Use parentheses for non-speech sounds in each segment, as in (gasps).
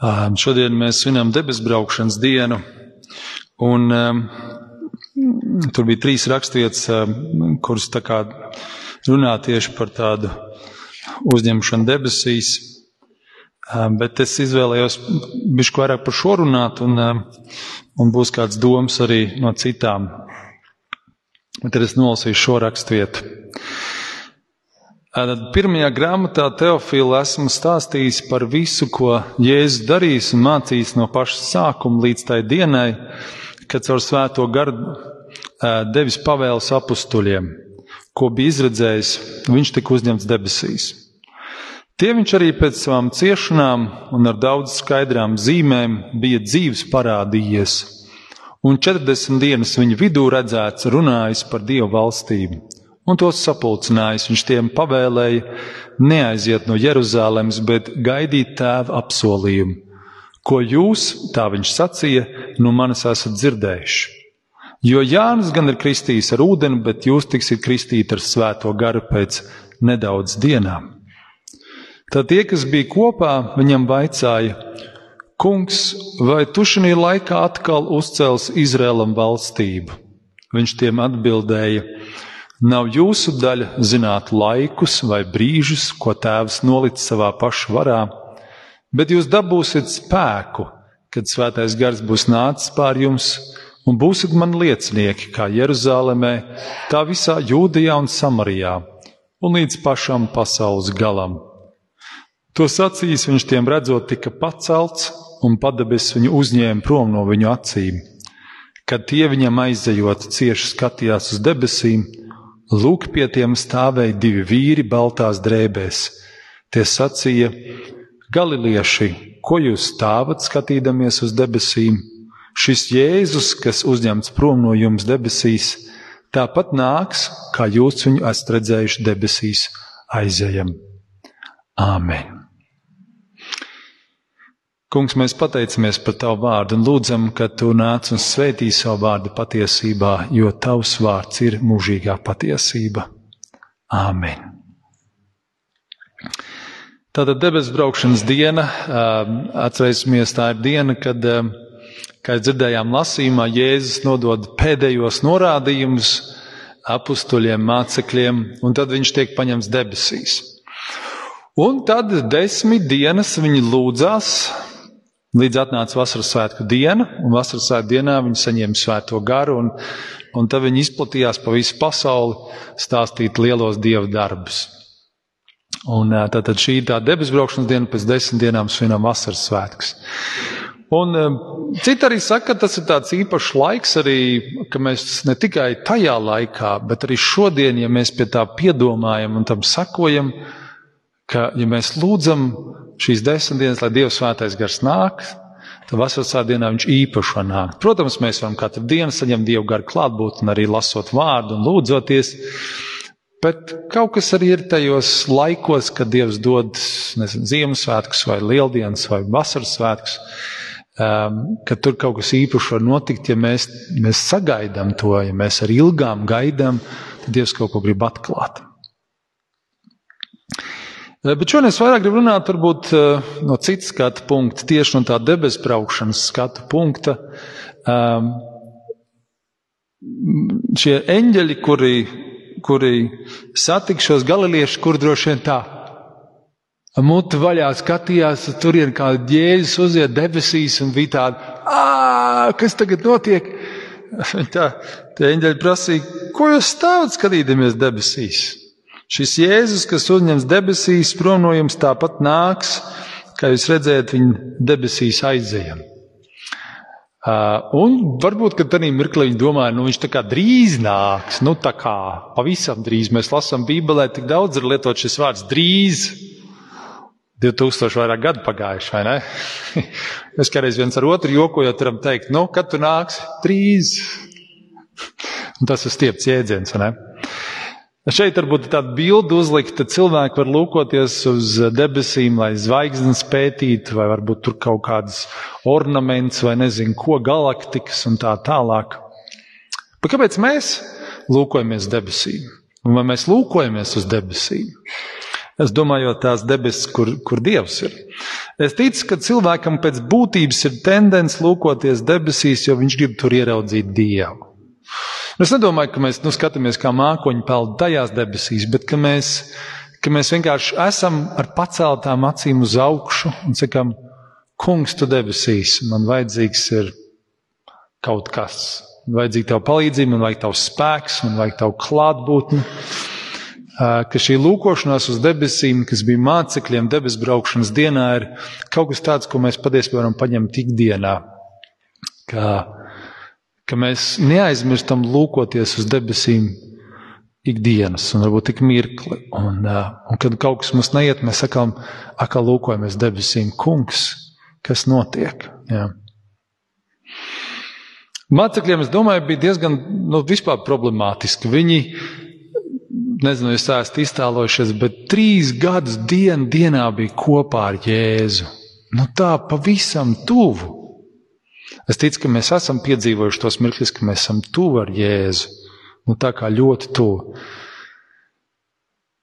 Šodien mēs svinam debesbraukšanas dienu, un tur bija trīs raksturvietas, um, kuras tā kā runā tieši par tādu uzņemšanu debesīs. Bet es izvēlējos bišku vairāk par šo runāt, un, un būs kāds domas arī no citām. Bet tad es nolasīšu šo raksturvietu. Tad pirmajā grāmatā Teofila esmu stādījis par visu, ko Jēzus darīs un mācīs no paša sākuma līdz tai dienai, kad caur svēto garu devis pavēles apstuļiem, ko bija izredzējis, viņš tika uzņemts debesīs. Tie viņš arī pēc savām ciešanām un ar daudz skaidrām zīmēm bija dzīves parādījies, un 40 dienas viņa vidū redzēts runājis par Dievu valstību un tos sapulcinājis, viņš tiem pavēlēja neaiziet no Jeruzalemes, bet gaidīt tēva apsolījumu. Ko jūs, tā viņš sacīja, no manis esat dzirdējuši. Jo Jānis gan ir kristījis ar ūdeni, bet jūs tiksiet kristīti ar svēto garu pēc nedaudz dienām. Tad tie, kas bija kopā, viņam vaicāja, Kungs, vai tu šajā laikā atkal uzcels Izrēlam valstību? Viņš tiem atbildēja, Nav jūsu daļa zināt laikus vai brīžus, ko tēvs nolicis savā paša varā, bet jūs dabūsiet spēku, kad svētais gars būs nācis pār jums, un būsiet man liecinieki kā Jeruzalemē, tā visā Jūdijā un Samarijā, un līdz pašam pasaules galam. To sacīs viņš tiem redzot, tika pacelts, un padebis viņu uzņēma prom no viņu acīm. Kad tie viņam aizejot, cieši skatījās uz debesīm, Lūk, pie tiem stāvēja divi vīri baltās drēbēs. Tie sacīja: Galilieši, ko jūs stāvat skatīdamies uz debesīm? Šis Jēzus, kas uzņemts prom no jums debesīs, tāpat nāks, kā jūs viņu esat redzējuši debesīs, aizejam. Āmen! Kungs, mēs pateicamies par Tavu vārdu un lūdzam, ka Tu nāc un svētī savu vārdu patiesībā, jo Tavs vārds ir mūžīgā patiesība. Āmen! Tātad debesu braukšanas diena, atcerēsimies, tā ir diena, kad, kā dzirdējām lasījumā, Jēzus nodod pēdējos norādījumus apustuļiem, mācekļiem, un tad viņš tiek paņemts debesīs. Un tad desmit dienas viņi lūdzās Līdz atnāca vasaras svētku diena, un vasaras svētku dienā viņi saņēma svēto garu, un, un tad viņi izplatījās pa visu pasauli stāstīt lielos dievu darbus. Un tātad šī ir tā debesu braukšanas diena, pēc desmit dienām svinām vasaras svētkus. Un citi arī saka, ka tas ir tāds īpašs laiks arī, ka mēs ne tikai tajā laikā, bet arī šodien, ja mēs pie tā piedomājam un tam sakojam, ka, ja mēs lūdzam šīs desmit dienas, lai Dieva svētais gars nāk, tad vasaras dienā viņš īpaši var nākt. Protams, mēs varam katru dienu saņemt Dievu garu klātbūtni, arī lasot vārdu un lūdzoties. Bet kaut kas arī ir tajos laikos, kad Dievs dod nezinu, Ziemassvētkus, vai Lieldienas, vai Vasaras svētkus, um, ka tur kaut kas īpašs var notikt, ja mēs, mēs sagaidām to, ja mēs ar ilgām gaidām, tad Dievs kaut ko grib atklāt. Eh, bet šodien es vairāk gribu runāt varbūt eh, no citas skatu punkta, tieši no tā debesu braukšanas skatu punkta. Um, šie eņģeļi, kuri, kuri satika šos galiliešus, kur droši vien tā muti vaļā skatījās, turien kā ģēzis uziet debesīs un bija tāda, kas tagad notiek? (laughs) Tā, tie eņģeļi prasīja, ko jūs stāvat skatīdamies debesīs? Šis Jēzus, kas uzņems debesīs, prom no jums tāpat nāks, kā jūs redzējat, viņa debesīs aizējam. Uh, un varbūt, ka tādā mirklī viņi domāja, nu viņš tā kā drīz nāks, nu tā kā pavisam drīz. Mēs lasām Bībelē, tik daudz ir lietot šis vārds drīz. 2000 vairāk gadu pagājuši, vai ne? (laughs) Mēs kādreiz viens ar otru jokojot varam teikt, nu, kad tu nāksi? Drīz. Un tas ir stiepts jēdziens, vai ne? Šeit varbūt tāda bilde uzlikta, cilvēki var lūkoties uz debesīm, lai zvaigznes pētītu, vai varbūt tur kaut kādas ornaments vai nezinu, ko galaktikas un tā tālāk. Bet kāpēc mēs lūkojamies debesīm? Un vai mēs lūkojamies uz debesīm? Es domāju, tās debesis, kur, kur Dievs ir. Es ticu, ka cilvēkam pēc būtības ir tendence lūkoties debesīs, jo viņš grib tur ieraudzīt Dievu. Es nedomāju, ka mēs nu, skatāmies kā mākoņi peld tajās debesīs, bet ka mēs, ka mēs vienkārši esam ar paceltām acīm uz augšu un sakam, Kungs, tu debesīs, man vajadzīgs ir kaut kas. Man vajadzīga tev palīdzība, man vajag tavs spēks, man vajag tavu klātbūtni ka šī lūkošanās uz debesīm, kas bija mācekļiem debesu braukšanas dienā, ir kaut kas tāds, ko mēs patiesībā varam paņemt ikdienā. Ka, ka mēs neaizmirstam lūkoties uz debesīm ikdienas, un varbūt tik mirkli. Un, un kad kaut kas mums neiet, mēs sakām, akā lūkojamies debesīm, kungs, kas notiek. Jā. Mācekļiem, es domāju, bija diezgan nu, problemātiski. Viņi nezinu, jūs esat iztēlojušies, bet trīs gadus dien, dienā bija kopā ar Jēzu. Nu tā pavisam tuvu. Es ticu, ka mēs esam piedzīvojuši tos mirkļus, ka mēs esam tuvu ar Jēzu. Nu tā kā ļoti tuvu.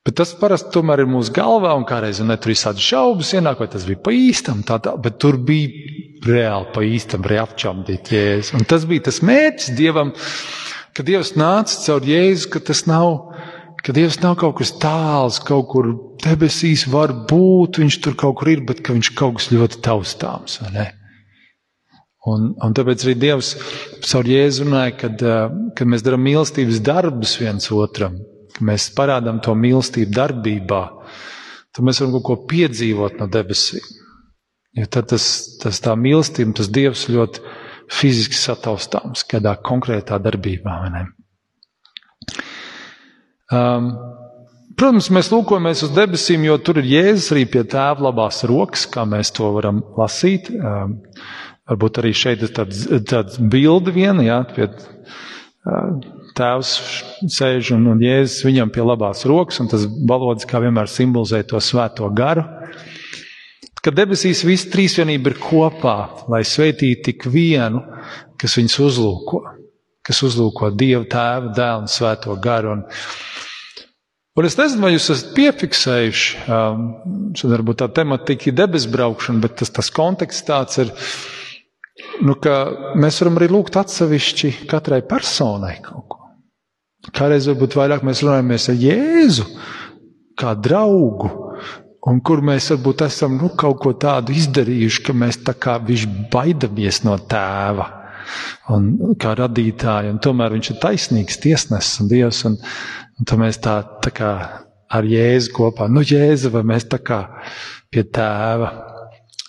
Bet tas parasti tomēr ir mūsu galvā, un kādreiz ne, tur ir tādas šaubas, ienāk, vai tas bija pa īstam, tā, tā, bet tur bija reāli pa īstam, reapčamdīt Jēzu. Un tas bija tas mērķis Dievam, ka Dievs nāca caur Jēzu, ka tas nav ka Dievs nav kaut kas tāls, kaut kur debesīs var būt, viņš tur kaut kur ir, bet ka viņš kaut kas ļoti taustāms. Un, un tāpēc arī Dievs caur Jēzu runāja, kad, kad mēs darām mīlestības darbus viens otram, ka mēs parādām to mīlestību darbībā, tad mēs varam kaut ko piedzīvot no debesīm. Jo tad tas, tas tā mīlestība, tas Dievs ļoti fiziski sataustāms kādā konkrētā darbībā. Um, protams, mēs lūkojamies uz debesīm, jo tur ir Jēzus arī pie tēva labās rokas, kā mēs to varam lasīt. Varbūt arī šeit ir tāds, tāds bildi viena, jā, pie uh, tēvs sēž un, un Jēzus viņam pie labās rokas, un tas valodas kā vienmēr simbolizē to svēto garu. Kad debesīs viss trīsvienība ir kopā, lai sveitītu tik vienu, kas viņus uzlūko, kas uzlūko Dievu, Tēvu, Dēlu un Svēto garu. Un, Un es nezinu, vai jūs esat piefiksējuši, um, varbūt tā tematika ir debesu braukšana, bet tas, tas konteksts tāds ir, nu, ka mēs varam arī lūgt atsevišķi katrai personai kaut ko. Kādreiz varbūt vairāk mēs runājamies ar Jēzu, kā draugu, un kur mēs varbūt esam nu, kaut ko tādu izdarījuši, ka mēs tā kā viņš baidamies no tēva un kā radītāja, un tomēr viņš ir taisnīgs tiesnesis un Dievs. Un, Un tad mēs tā, tā kā ar Jēzu kopā, nu, Jēzu, vai mēs tā kā pie tēva,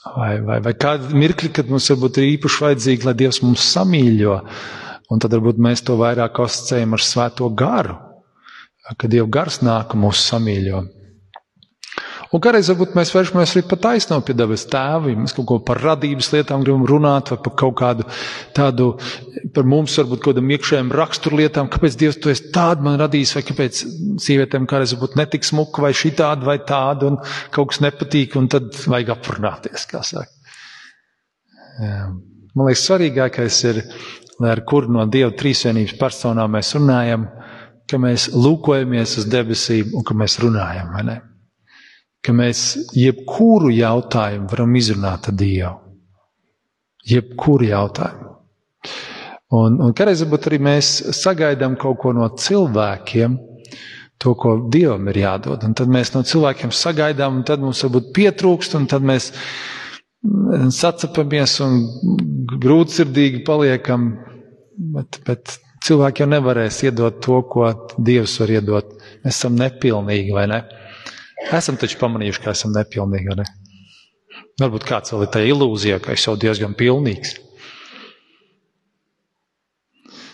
vai, vai, vai kādi mirkļi, kad mums varbūt ir īpaši vajadzīgi, lai Dievs mums samīļo, un tad varbūt mēs to vairāk asociējam ar svēto garu, kad Dieva gars nāk un mūs samīļo. Un kādreiz varbūt mēs vēršamies arī pat taisnām pie dabas tēva, ja mēs kaut ko par radības lietām gribam runāt, vai par kaut kādu tādu, par mums varbūt kaut kādam iekšējiem raksturlietām, kāpēc Dievs to esi tādu man radījis, vai kāpēc sievietēm kādreiz varbūt netik smuka, vai šī tāda, vai tāda, un kaut kas nepatīk, un tad vajag aprunāties, kā saka. Jā. Man liekas, svarīgākais ir, lai ar kuru no Dieva trīsvienības personām mēs runājam, ka mēs lūkojamies uz debesīm un ka mēs runājam, vai ne? Ka mēs jebkuru jautājumu varam izrunāt ar Dievu. Jebkuru jautājumu. Un, un kādreiz varbūt arī mēs sagaidām kaut ko no cilvēkiem, to, ko Dievam ir jādod. Un tad mēs no cilvēkiem sagaidām, un tad mums varbūt pietrūkst, un tad mēs sacepamies un grūtsirdīgi paliekam. Bet, bet cilvēki jau nevarēs iedot to, ko Dievs var iedot. Mēs esam nepilnīgi, vai ne? Esam taču pamanījuši, ka esam nepilnīgi. Ne? Varbūt kāds vēl ir tajā ilūzijā, ka es jau diezgan pilnīgs.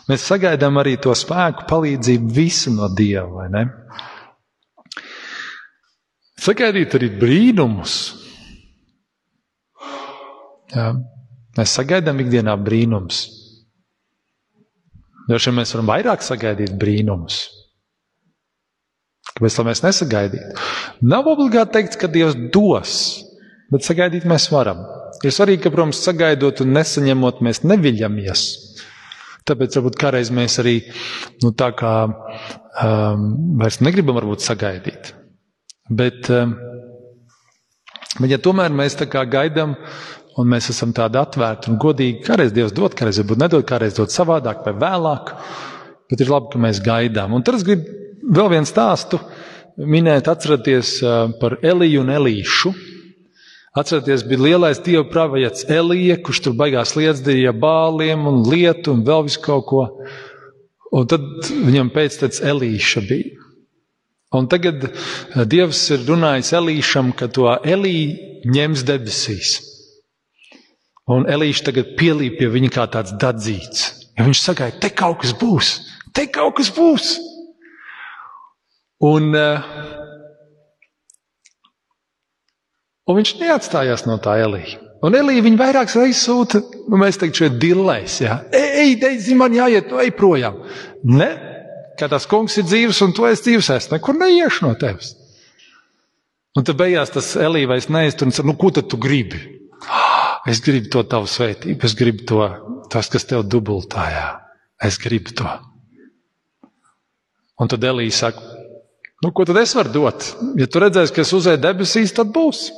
Mēs sagaidām arī to spēku, palīdzību visu no Dieva, vai ne? Sagaidīt arī brīnumus. Jā. Mēs sagaidām ikdienā brīnumus. Droši vien mēs varam vairāk sagaidīt brīnumus. Kāpēc tā mēs nesagaidītu? Nav obligāti teikt, ka Dievs dos, bet sagaidīt mēs varam. Ir svarīgi, ka, protams, sagaidot un nesaņemot, mēs neviļamies. Tāpēc varbūt kādreiz mēs arī nu, tā kā um, vairs negribam varbūt sagaidīt. Bet, um, bet ja tomēr mēs tā kā gaidām, un mēs esam tādi atvērti un godīgi, kādreiz Dievs dod, kādreiz varbūt nedod, kādreiz dod savādāk vai vēlāk, bet ir labi, ka mēs gaidām. Un tad es gribu vēl vienu stāstu minēt, atcerieties par Eliju un Elīšu. Atcerieties, bija lielais dievu pravietis Elija, kurš tur beigās liedzēja bāliem un lietu un vēl visu kaut ko. Un tad viņam pēctecis Elīša bija. Un tagad Dievs ir runājis Elīšam, ka to Elīju ņems debesīs. Un Elīša tagad pielīp pie viņa kā tāds dadzīts. Ja viņš saka, te kaut kas būs, te kaut kas būs. Un, uh, Un viņš neatstājās no tā Elīja. Un Elīja viņu vairākas reizes sūta, nu mēs teiktu, šeit dillēs, jā. Ej, ej, ej, man jāiet, nu ej projām. Ne, ka tas kungs ir dzīves un tu esi dzīves, es nekur neiešu no tevis. Un tad beigās tas Elīja vairs neiztur un saka, nu ko tad tu gribi? (gasps) Es gribu to tavu svētību, es gribu to, tas, kas tev dubultājā. Es gribu to. Un tad Elīja saka, nu ko tad es varu dot? Ja tu redzēsi, ka es uzēju debesīs, tad būs.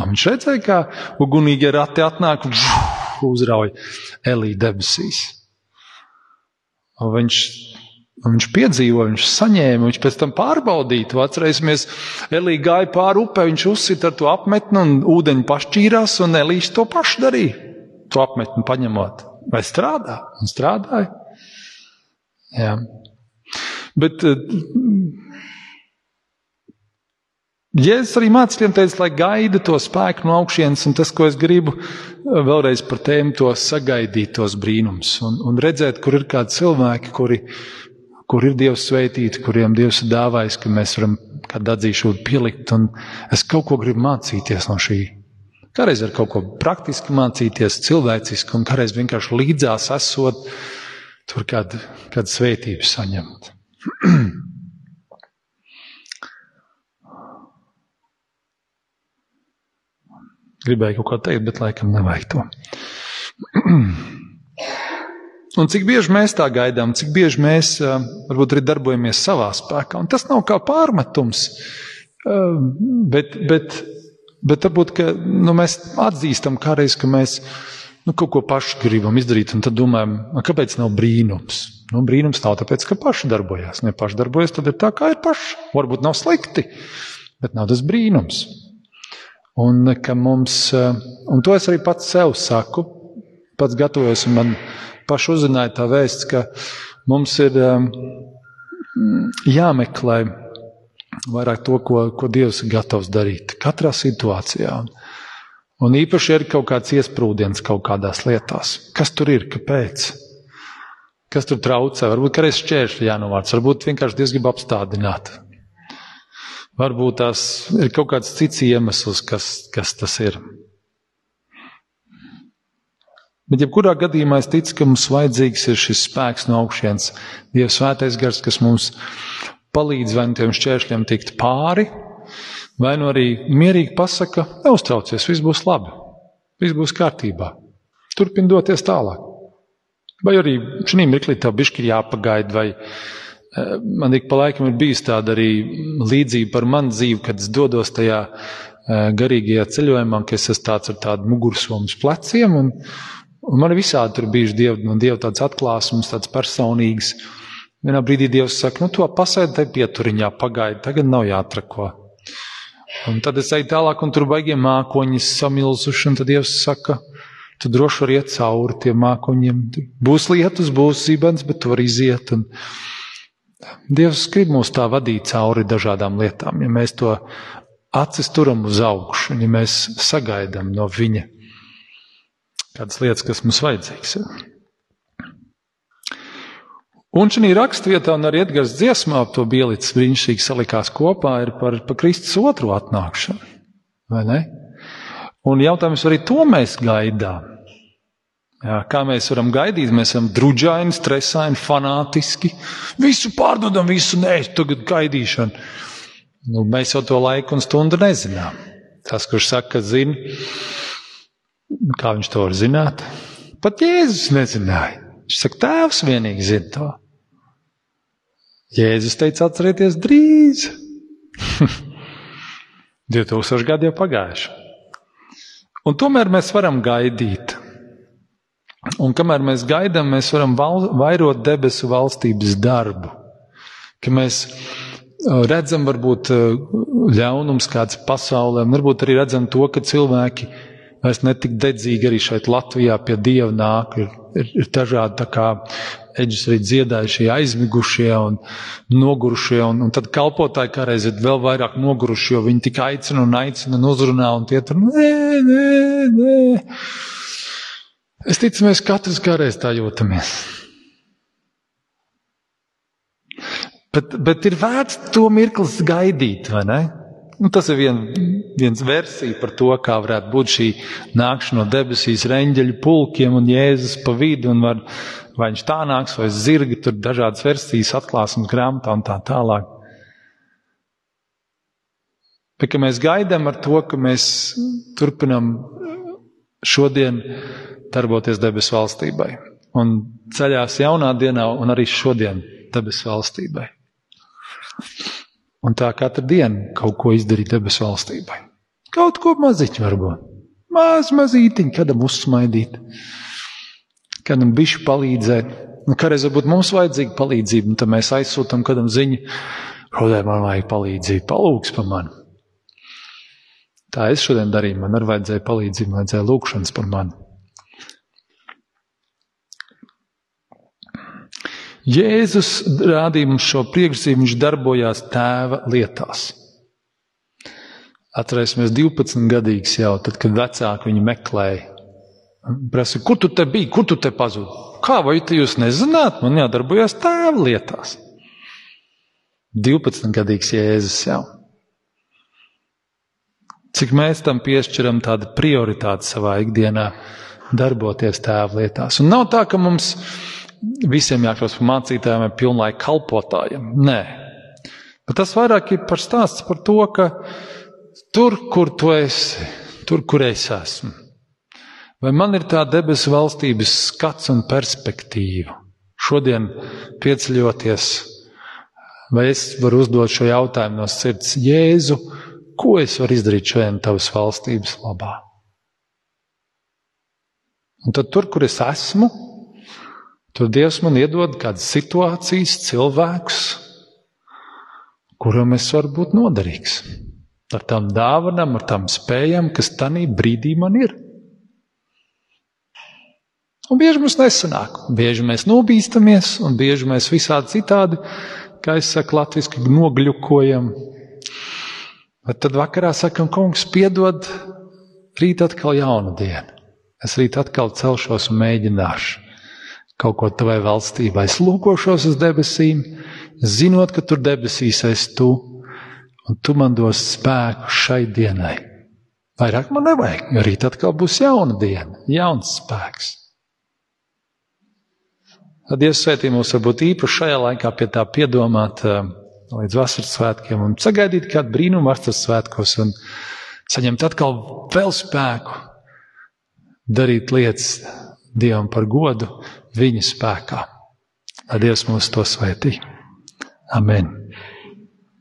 Un viņš redzēja, kā ugunīgie rati atnāk un uzrauj Elīdu debesīs. Un viņš, un viņš piedzīvoja, viņš saņēma, viņš pēc tam pārbaudīja. Atcerēsimies, Elīja gāja pāri upē, viņš uzsita ar to apmetni un ūdeņi pašķīrās, un Elīja to pašu darīja. To apmetni paņemot. Vai strādā? Un strādāja. Jā. Bet Jēzus arī mācītiem teica, lai gaida to spēku no augšienes, un tas, ko es gribu vēlreiz par tēmu, to sagaidīt tos brīnums un, un redzēt, kur ir kādi cilvēki, kuri, kur ir Dievs sveitīti, kuriem Dievs ir dāvājis, ka mēs varam kādu atzīšanu pielikt, un es kaut ko gribu mācīties no šī. Kādreiz ar kaut ko praktiski mācīties, cilvēciski, un kādreiz vienkārši līdzās esot, tur kādu, kādu svētību saņemt. (clears throat) Gribēju kaut ko teikt, bet laikam nevajag to. (clears throat) Un cik bieži mēs tā gaidām, cik bieži mēs varbūt arī darbojamies savā spēkā. Un tas nav kā pārmetums, bet, bet, bet varbūt ka, nu, mēs atzīstam kādreiz, ka mēs nu, kaut ko paši gribam izdarīt, un tad domājam, kāpēc nav brīnums. Nu, brīnums nav tāpēc, ka paši darbojas. Ja paši darbojas, tad ir tā, kā ir paši. Varbūt nav slikti, bet nav tas brīnums. Un mums, eh, un to es arī pats sev saku, pats gatavojos, un man paši uzzināja tā vēsts, ka mums ir eh, jāmeklē vairāk to, ko, ko Dievs ir gatavs darīt katrā situācijā. Un īpaši ir kaut kāds iesprūdiens kaut kādās lietās. Kas tur ir, kāpēc? Kas tur traucē? Varbūt kādreiz šķēršļi jānovāc, varbūt vienkārši Dievs grib apstādināt. Varbūt tās ir kaut kāds cits iemesls, kas, kas tas ir. Bet, jebkurā gadījumā, es ticu, ka mums vajadzīgs ir šis spēks no augšas, Dieva svētais gars, kas mums palīdz vai nu tiem šķēršļiem tikt pāri, vai nu arī mierīgi pasaka, neuztraucies, viss būs labi, viss būs kārtībā. Turpin doties tālāk. Vai arī šī mirklī tev bišķi jāpagaida, vai man ik pa laikam ir bijis tāda arī līdzība par manu dzīvi, kad es dodos tajā eh, garīgajā ceļojumā, ka es esmu tāds ar tādu mugursomu uz pleciem, un, un man visādi tur bijuši dievi, no dieva tāds atklāsums, tāds personīgs. Vienā brīdī Dievs saka, nu to pasēdi te pieturiņā, pagaidi, tagad nav jātrako. Un tad es eju tālāk, un tur baigie mākoņi samilzuši, un tad Dievs saka, tu droši vari iet cauri tiem mākoņiem. Būs lietus, būs zibens, bet tu vari iziet. Un, Dievs grib mūs tā vadīt cauri dažādām lietām, ja mēs to acis turam uz augšu, ja mēs sagaidām no viņa kādas lietas, kas mums vajadzīgs. Un šī raksturvietā, un arī Edgars dziesmā to bielicis brīnišķīgi salikās kopā, ir par, par Kristus otru atnākšanu. Vai ne? Un jautājums, arī to mēs gaidām? Kā mēs varam gaidīt? Mēs esam drudžaini, stresaini, fanātiski. Visu pārdodam, visu nē, tagad gaidīšana. Nu, mēs jau to laiku un stundu nezinām. Tas, kurš saka, ka zina, kā viņš to var zināt, pat Jēzus nezināja. Viņš saka, Tēvs vienīgi zina to. Jēzus teica, atcerieties drīz. (laughs) 2000 gadi jau pagājuši. Un tomēr mēs varam gaidīt. Un kamēr mēs gaidām, mēs varam val, vairot debesu valstības darbu. Ka mēs uh, redzam, varbūt uh, ļaunums kāds pasaulē, varbūt arī redzam to, ka cilvēki vairs netik dedzīgi arī šeit Latvijā pie Dieva nāk. Ir, ir, ir dažādi tā kā eģis arī dziedājušie, aizmigušie un nogurušie, un, un tad kalpotāji kādreiz ir vēl vairāk noguruši, jo viņi tik aicina un aicina un uzrunā, un tie tur nē, nē, nē. Es ticu, mēs katrs kādreiz tā jūtamies. Bet, bet ir vērts to mirklis gaidīt, vai ne? Nu, tas ir vien, viens versija par to, kā varētu būt šī nākšana no debesīs, reņģeļu pulkiem un Jēzus pa vidu, var, vai viņš tā nāks, vai zirgi, tur dažādas versijas atklāsmes grāmatā un tā tālāk. Bet, mēs gaidām ar to, ka mēs turpinam šodien darboties debesu valstībai. Un ceļās jaunā dienā un arī šodien debesu valstībai. Un tā katru dienu kaut ko izdarīt debesu valstībai. Kaut ko maziņu varbūt. Maz mazītiņu, kādam uzsmaidīt, kādam bišķi palīdzēt. Nu, kādreiz varbūt mums vajadzīga palīdzība, un tad mēs aizsūtam kādam ziņu, kodē man vajag palīdzību, palūgs par mani. Tā es šodien darīju, man arī vajadzēja palīdzību, vajadzēja lūkšanas par mani. Jēzus rādīja mums šo priekšzīmju, viņš darbojās tēva lietās. Atcerēsimies, 12 gadīgs jau, tad, kad vecāki viņu meklēja. Prasa, kur tu te biji, kur tu te pazudi? Kā vai te jūs nezināt? Man jādarbojas tēva lietās. 12 gadīgs Jēzus jau. Cik mēs tam piešķiram tādu prioritāti savā ikdienā, darboties tēva lietās. Un nav tā, ka mums visiem jākļūst par mācītājiem vai pilnlaika kalpotājiem. Nē. Bet tas vairāk ir par stāsts par to, ka tur, kur tu esi, tur, kur es esmu. Vai man ir tā debesu valstības skats un perspektīva? Šodien pieceļoties, vai es varu uzdot šo jautājumu no sirds, Jēzu, ko es varu izdarīt šodien tavas valstības labā? Un tad tur, kur es esmu, Tur Dievs man iedod kādas situācijas, cilvēkus, kuram es varu būt noderīgs. Ar tām dāvanām, ar tām spējām, kas tajā brīdī man ir. Un bieži mums nesanāk, bieži mēs nobīstamies, un bieži mēs visādi citādi, kā es saku, latviešu nogļukojam. Bet tad vakarā sakam, kungs, piedod, rīt atkal jauna diena. Es rīt atkal celšos un mēģināšu kaut ko tavai valstībai. Es lūkošos uz debesīm, zinot, ka tur debesīs esi tu, un tu man dos spēku šai dienai. Vairāk man nevajag, jo rīt atkal būs jauna diena, jauns spēks. Tad Dievs svētī mums varbūt īpaši šajā laikā pie tā piedomāt eh, līdz vasaras svētkiem un sagaidīt kādu brīnumu vasaras svētkos un saņemt atkal vēl spēku darīt lietas Dievam par godu viņa spēkā. Lai Dievs mūs to svētī. Amen.